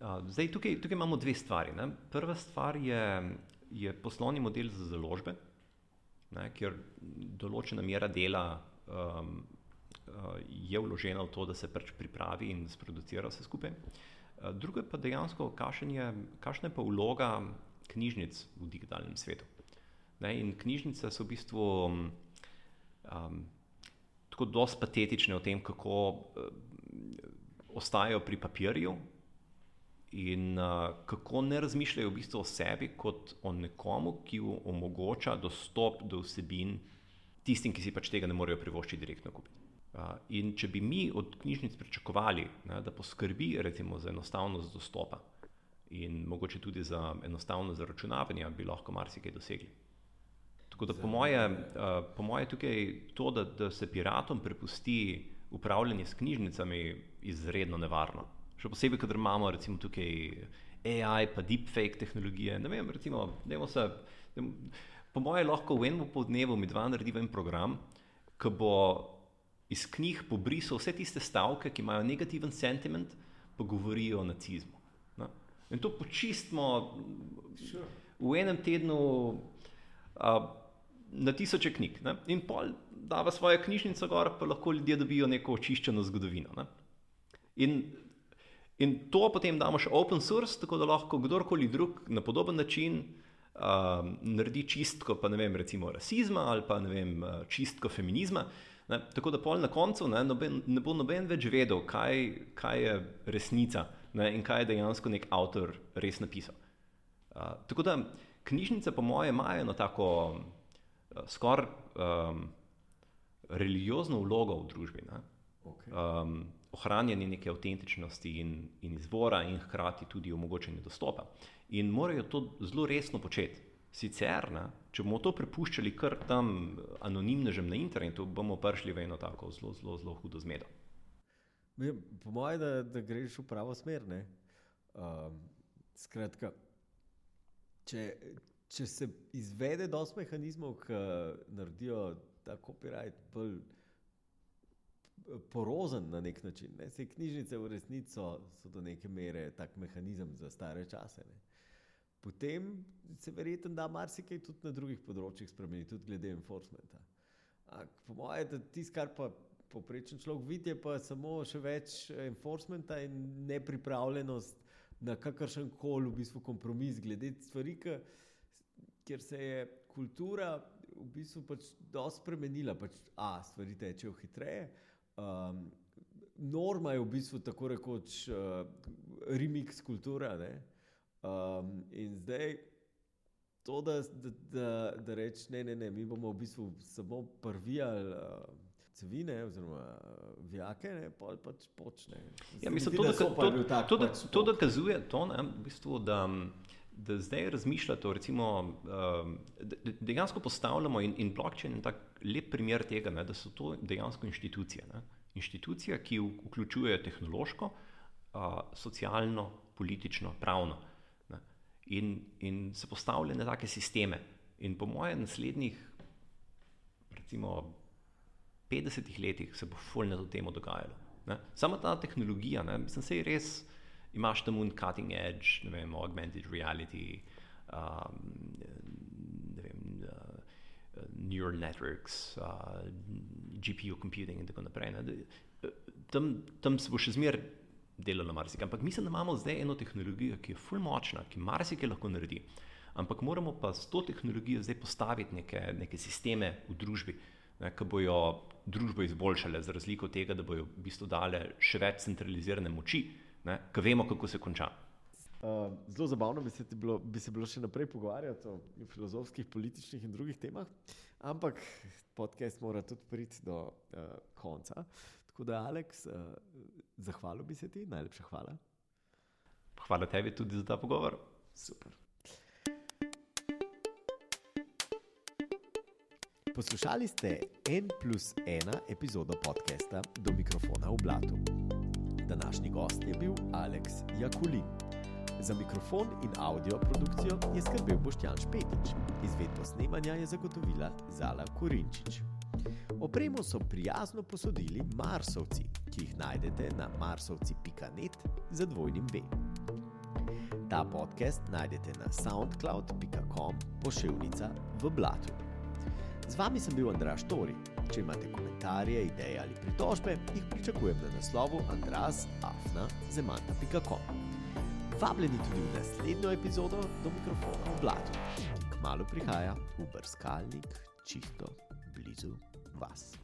Zdaj, tukaj, tukaj imamo dve stvari. Ne. Prva stvar je, je poslovni model za založbe, ne, kjer določena mera dela um, je vložena v to, da se pač pripravi in sproducira vse skupaj. Drugo je pa dejansko, kakšna je pa vloga knjižnic v digitalnem svetu. Ne, in knjižnice so v bistvu um, tako dosti patetične o tem, kako um, ostajajo pri papirju, in uh, kako ne razmišljajo v bistvu o sebi kot o nekomu, ki omogoča dostop do vsebin tistim, ki si pač tega ne morejo privoščiti direktno kupiti. Uh, in če bi mi od knjižnic pričakovali, ne, da poskrbi recimo za enostavnost dostopa in mogoče tudi za enostavnost zaračunavanja, bi lahko marsikaj dosegli. Tako da po moje, uh, po moje tukaj to, da, da se piratom prepusti upravljanje s knjižnicami, izredno nevarno. Še posebej, ker imamo recimo tukaj AI, pa deepfake tehnologije. Ne vem, recimo, se, po mojem, lahko v enem podnevu mi dva narediva en program, ki bo iz knjig pobrisal vse tiste stavke, ki imajo negativen sentiment, pa govorijo o nacizmu. Ne? In to počistimo v enem tednu a, na tisoče knjig. Ne? In pol dava svojo knjižnico gor, pa lahko ljudje dobijo neko očiščeno zgodovino. Ne? In In to potem damo še open source, tako da lahko kdorkoli drug na podoben način uh, naredi čistko, pa ne vem, recimo rasizma ali pa ne vem, čistko feminizma. Ne, tako da pol na koncu ne, noben, ne bo noben več vedel, kaj, kaj je resnica ne, in kaj je dejansko nek avtor res napisal. Uh, tako da knjižnice, po mojem, imajo eno tako uh, skoraj um, religiozno vlogo v družbi. Okay. Um, ohranjanje neke avtentičnosti in, in izvora, in hkrati tudi omogočanje dostopa. In morajo to zelo resno početi. Sicer, ne, če bomo to prepuščali kar tam anonimnežem na internetu, bomo prišli v eno tako zelo, zelo, zelo hudo zmedo. Po mojem, da, da greš v pravo smer. Um, skratka, če, če se izvede dosti mehanizmov, ki naredijo ta copyright bolj porozen na nek način. Ne? Se knjižnice v resnici so, so do neke mere tak mehanizem za stare čase. Ne? Potem se verjetno da marsikaj tudi na drugih področjih spremeniti, tudi glede enforcementa. Po mojem, tisto, kar pa poprečen človek vidi, je pa samo še več enforcementa in nepripravljenost na kakršen koli v bistvu kompromis glede stvari, ker se je kultura v bistvu pač dosti spremenila. Pač, a, stvari tečejo hitreje. Um, norma je v bistvu tako rekoč uh, remix kultura. Um, in zdaj to, da, da, da, da rečeš, ne, ne, ne, mi bomo v bistvu samo prvijali. Uh, Cevine, oziroma uh, vijake, ne, pa pač počne. Ja, mislim, to, da, to, to, to, pač to dokazuje to, ne, v bistvu, da, da zdaj razmišljate, recimo, um, dejansko postavljamo in, in blockchain je tak lep primer tega, ne, da so to dejansko inštitucije. Ne. Inštitucija, ki vključuje tehnološko, uh, socialno, politično, pravno. Ne. In, in se postavlja na take sisteme. In po mojem naslednjih, recimo, 50 letih se bo fulno to temo dogajalo. Ne. Sama ta tehnologija, ne, mislim, se je res, imaš tam un cutting edge, ne vem, augmented reality, um, ne vem, uh, neural networks, uh, GPU computing in tako naprej. Tam, tam se bo še zmeraj delalo marsikaj. Ampak mislim, da imamo zdaj eno tehnologijo, ki je fulno močna, ki marsikaj lahko naredi. Ampak moramo pa s to tehnologijo zdaj postaviti neke, neke sisteme v družbi, ki bojo družbo izboljšale, za razliko od tega, da bojo v bistvu dale še več centralizirane moči, ki vemo, kako se konča. Uh, zelo zabavno bi se, bilo, bi se bilo še naprej pogovarjati o filozofskih, političnih in drugih temah, ampak podcast mora tudi priti do uh, konca. Tako da, Aleks, uh, zahvalil bi se ti, najlepša hvala. Hvala tebi tudi za ta pogovor. Super. Poslušali ste en plus ena epizodo podcasta Do mikrofona v blatu. Današnji gost je bil Aleks Jakulin. Za mikrofon in audio produkcijo je skrbel Boštjan Špetič, izvedbo snemanja je zagotovila Zala Korinčič. Opremo so prijazno posodili Marsovci, ki jih najdete na marsovci.net za dvojnim V. Ta podcast najdete na soundcloud.com pošiljka v blatu. Z vami sem bil Andraš Tori. Če imate komentarje, ideje ali pritožbe, jih pričakujem na naslovu andrasafna.zemanta.com. Vabljeni tudi v naslednjo epizodo do mikrofona v Blatu, ki kmalo prihaja v brskalnik, čihto blizu vas.